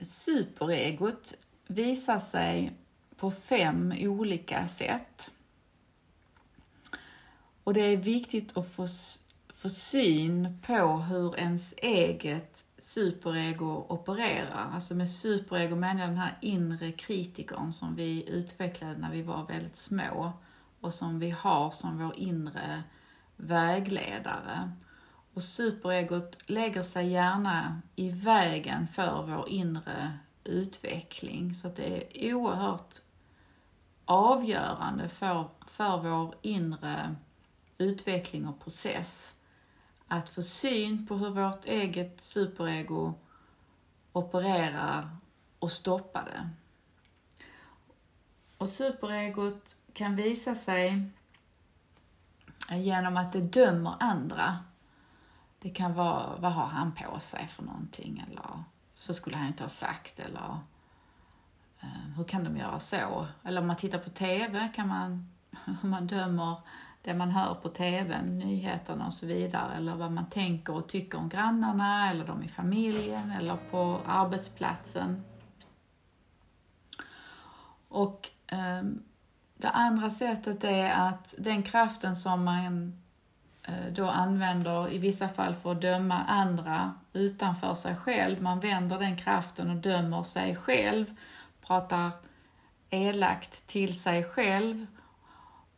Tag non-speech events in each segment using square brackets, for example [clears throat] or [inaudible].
Superegot visar sig på fem olika sätt. Och det är viktigt att få, få syn på hur ens eget superego opererar. Alltså med superego menar jag den här inre kritikern som vi utvecklade när vi var väldigt små och som vi har som vår inre vägledare. Och superegot lägger sig gärna i vägen för vår inre utveckling. Så det är oerhört avgörande för, för vår inre utveckling och process att få syn på hur vårt eget superego opererar och stoppa det. Och superegot kan visa sig genom att det dömer andra. Det kan vara, vad har han på sig för någonting? Eller så skulle han inte ha sagt. Eller eh, hur kan de göra så? Eller om man tittar på TV kan man, [laughs] om man dömer det man hör på TV, nyheterna och så vidare, eller vad man tänker och tycker om grannarna, eller de i familjen, eller på arbetsplatsen. Och eh, det andra sättet är att den kraften som man Eh, då använder i vissa fall för att döma andra utanför sig själv, man vänder den kraften och dömer sig själv, pratar elakt till sig själv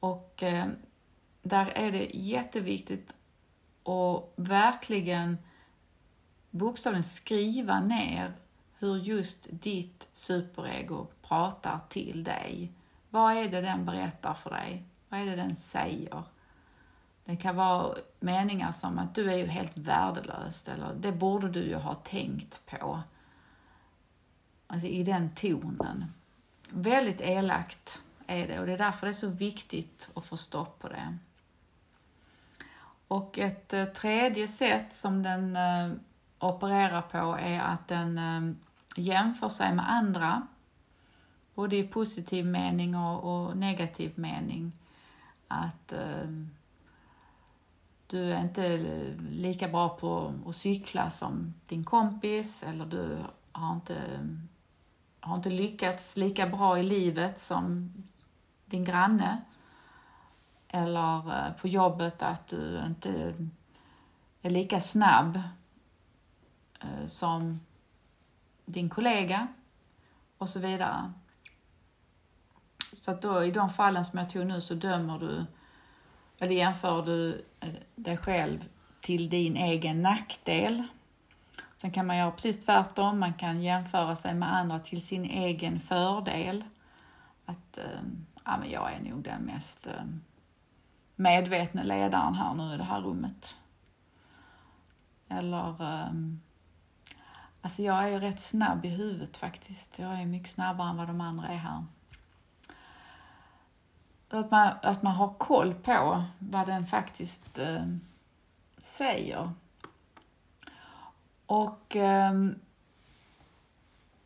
och eh, där är det jätteviktigt att verkligen bokstavligen skriva ner hur just ditt superego pratar till dig. Vad är det den berättar för dig? Vad är det den säger? Det kan vara meningar som att du är ju helt värdelös eller det borde du ju ha tänkt på. Alltså i den tonen. Väldigt elakt är det och det är därför det är så viktigt att få stopp på det. Och ett eh, tredje sätt som den eh, opererar på är att den eh, jämför sig med andra, både i positiv mening och, och negativ mening. Att du är inte lika bra på att cykla som din kompis eller du har inte, har inte lyckats lika bra i livet som din granne eller eh, på jobbet att du inte är lika snabb eh, som din kollega och så vidare. Så att då i de fallen som jag tog nu så dömer du, eller jämför du eh, dig själv till din egen nackdel. Sen kan man göra precis tvärtom, man kan jämföra sig med andra till sin egen fördel. Att, ehm, ja men jag är nog den mest ehm, medvetna ledaren här nu i det här rummet. Eller... Ehm, alltså jag är ju rätt snabb i huvudet faktiskt. Jag är mycket snabbare än vad de andra är här. Att man, att man har koll på vad den faktiskt eh, säger. Och eh,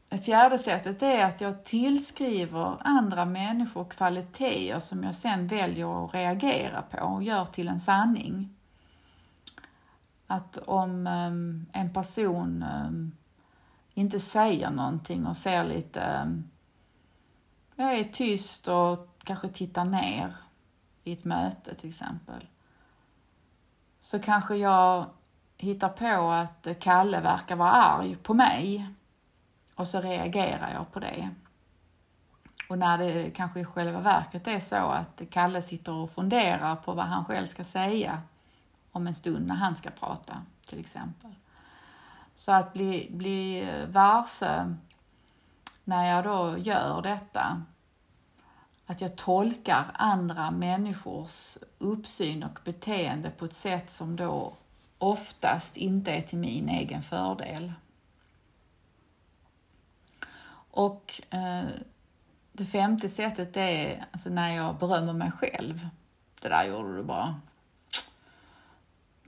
det fjärde sättet är att jag tillskriver andra människor kvaliteter som jag sen väljer att reagera på och gör till en sanning. Att om eh, en person ehm, inte säger någonting och ser lite, ehm, jag är tyst och kanske tittar ner i ett möte till exempel, så kanske jag hittar på att Kalle verkar vara arg på mig och så reagerar jag på det. Och när det kanske i själva verket är så att Kalle sitter och funderar på vad han själv ska säga om en stund när han ska prata, till exempel. Så att bli, bli varse när jag då gör detta, att jag tolkar andra människors uppsyn och beteende på ett sätt som då oftast inte är till min egen fördel. Och eh, det femte sättet är alltså när jag berömmer mig själv. Det där gjorde du bra.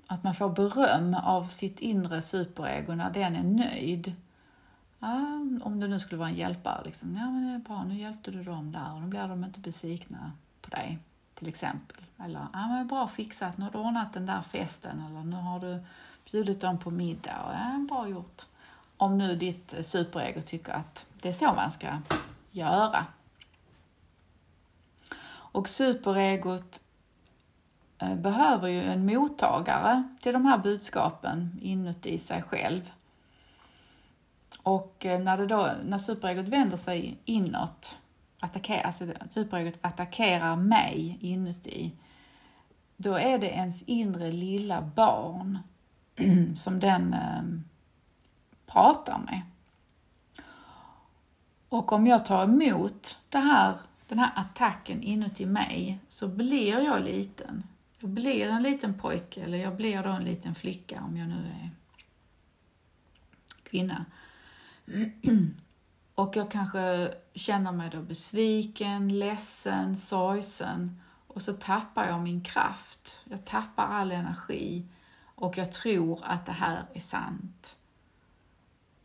Att man får beröm av sitt inre superego när den är nöjd. Ja, om det nu skulle vara en hjälpare. Liksom. Ja, men det är bra, nu hjälpte du dem där och då blir de inte besvikna på dig, till exempel. Eller, ja, men bra fixat, nu har du ordnat den där festen eller nu har du bjudit dem på middag. Ja, bra gjort om nu ditt superego tycker att det är så man ska göra. Och superegot eh, behöver ju en mottagare till de här budskapen inuti sig själv. Och eh, när, det då, när superegot vänder sig inåt, attackerar, alltså superegot attackerar mig inuti, då är det ens inre lilla barn [clears throat] som den eh, pratar med. Och om jag tar emot det här, den här attacken inuti mig så blir jag liten. Jag blir en liten pojke eller jag blir då en liten flicka om jag nu är kvinna. [clears throat] Och jag kanske känner mig då besviken, ledsen, sorgsen och så tappar jag min kraft. Jag tappar all energi och jag tror att det här är sant.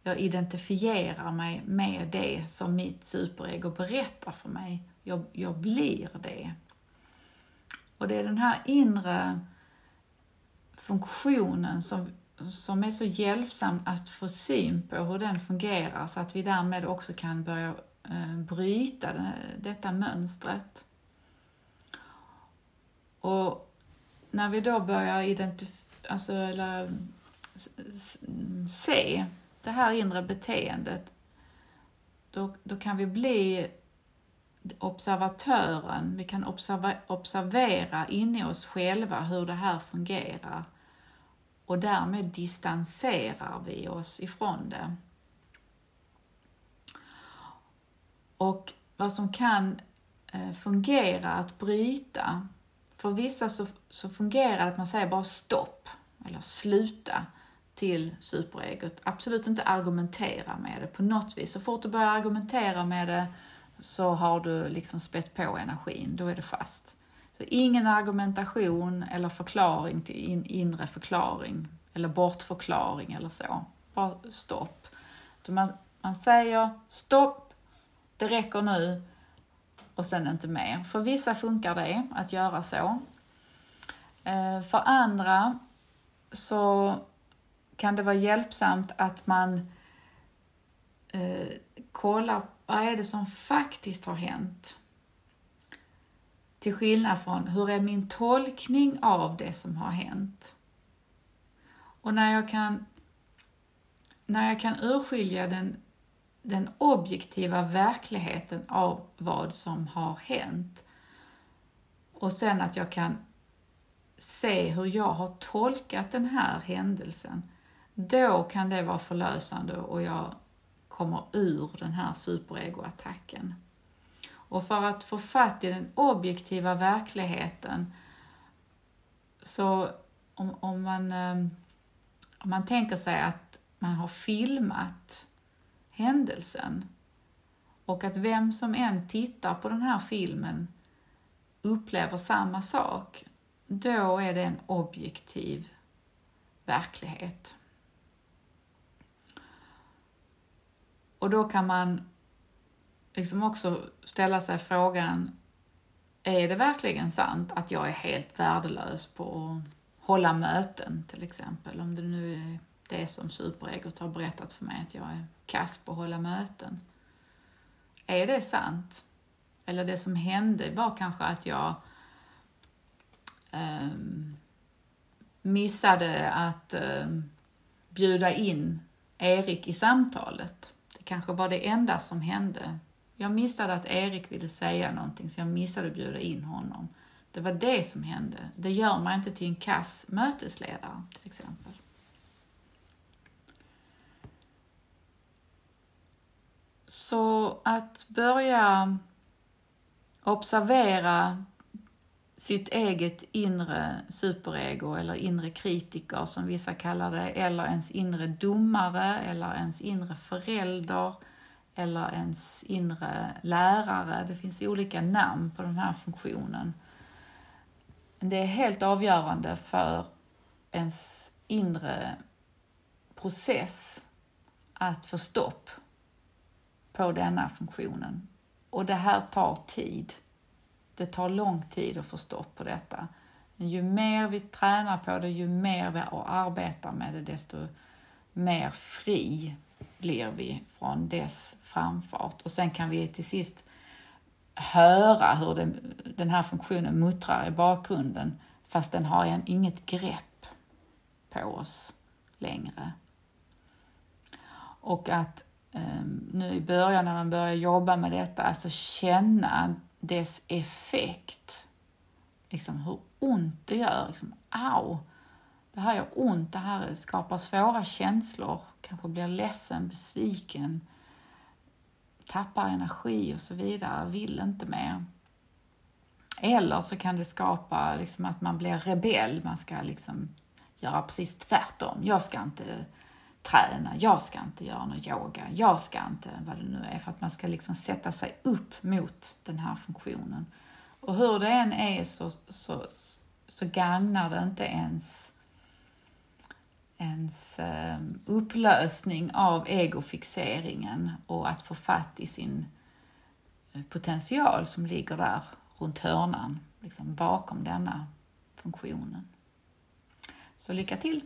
Jag identifierar mig med det som mitt superego berättar för mig. Jag, jag blir det. Och det är den här inre funktionen som, som är så hjälpsam att få syn på hur den fungerar så att vi därmed också kan börja eh, bryta detta mönstret. Och när vi då börjar alltså, eller se det här inre beteendet, då, då kan vi bli observatören. Vi kan observa, observera inne i oss själva hur det här fungerar och därmed distanserar vi oss ifrån det. Och vad som kan eh, fungera att bryta, för vissa så, så fungerar det att man säger bara stopp eller sluta till superegot. Absolut inte argumentera med det på något vis. Så fort du börjar argumentera med det så har du liksom spett på energin, då är det fast. Så ingen argumentation eller förklaring till in, inre förklaring eller bortförklaring eller så. Bara stopp. Man, man säger stopp, det räcker nu och sen inte mer. För vissa funkar det att göra så. Eh, för andra så kan det vara hjälpsamt att man eh, kollar vad är det som faktiskt har hänt. Till skillnad från hur är min tolkning av det som har hänt. Och när jag kan, när jag kan urskilja den, den objektiva verkligheten av vad som har hänt och sen att jag kan se hur jag har tolkat den här händelsen då kan det vara förlösande och jag kommer ur den här superegoattacken. Och för att få fatt i den objektiva verkligheten så om, om, man, ehm, om man tänker sig att man har filmat händelsen och att vem som än tittar på den här filmen upplever samma sak, då är det en objektiv verklighet. Och då kan man liksom också ställa sig frågan, är det verkligen sant att jag är helt värdelös på att hålla möten till exempel? Om det nu är det som superegot har berättat för mig, att jag är kass på att hålla möten. Är det sant? Eller det som hände var kanske att jag eh, missade att eh, bjuda in Erik i samtalet Det kanske var det enda som hände. Jag missade att Erik ville säga någonting så jag missade att bjuda in honom. Det var det som hände. Det gör man inte till en kass mötesledare till exempel. Så att börja observera sitt eget inre superego eller inre kritiker som vissa kallar det, eller ens inre domare eller ens inre förälder eller ens inre lärare. Det finns olika namn på den här funktionen. Det är helt avgörande för ens inre process att få stopp på denna funktionen. Och det här tar tid. Det tar lång tid att få stopp på detta. Men ju mer vi tränar på det, ju mer vi arbetar med det, desto mer fri blir vi från dess framfart. Och sen kan vi till sist höra hur den, den här funktionen muttrar i bakgrunden fast den har en, inget grepp på oss längre. Och att eh, nu i början när man börjar jobba med detta, alltså känna dess effekt. Liksom hur ont det gör. Liksom, au! Det här gör ont, det här skapar svåra känslor. Kanske blir ledsen, besviken, tappar energi och så vidare, vill inte mer. Eller så kan det skapa liksom att man blir rebell, man ska liksom göra precis tvärtom. Jag ska inte träna, jag ska inte göra någon yoga, jag ska inte vad det nu är, för att man ska liksom sätta sig upp mot den här funktionen. Och hur det än är så, så, så gagnar det inte ens ens eh, upplösning av egofixeringen och att få fatt i sin eh, potential som ligger där runt hörnan, liksom bakom denna funktionen. Så lycka till!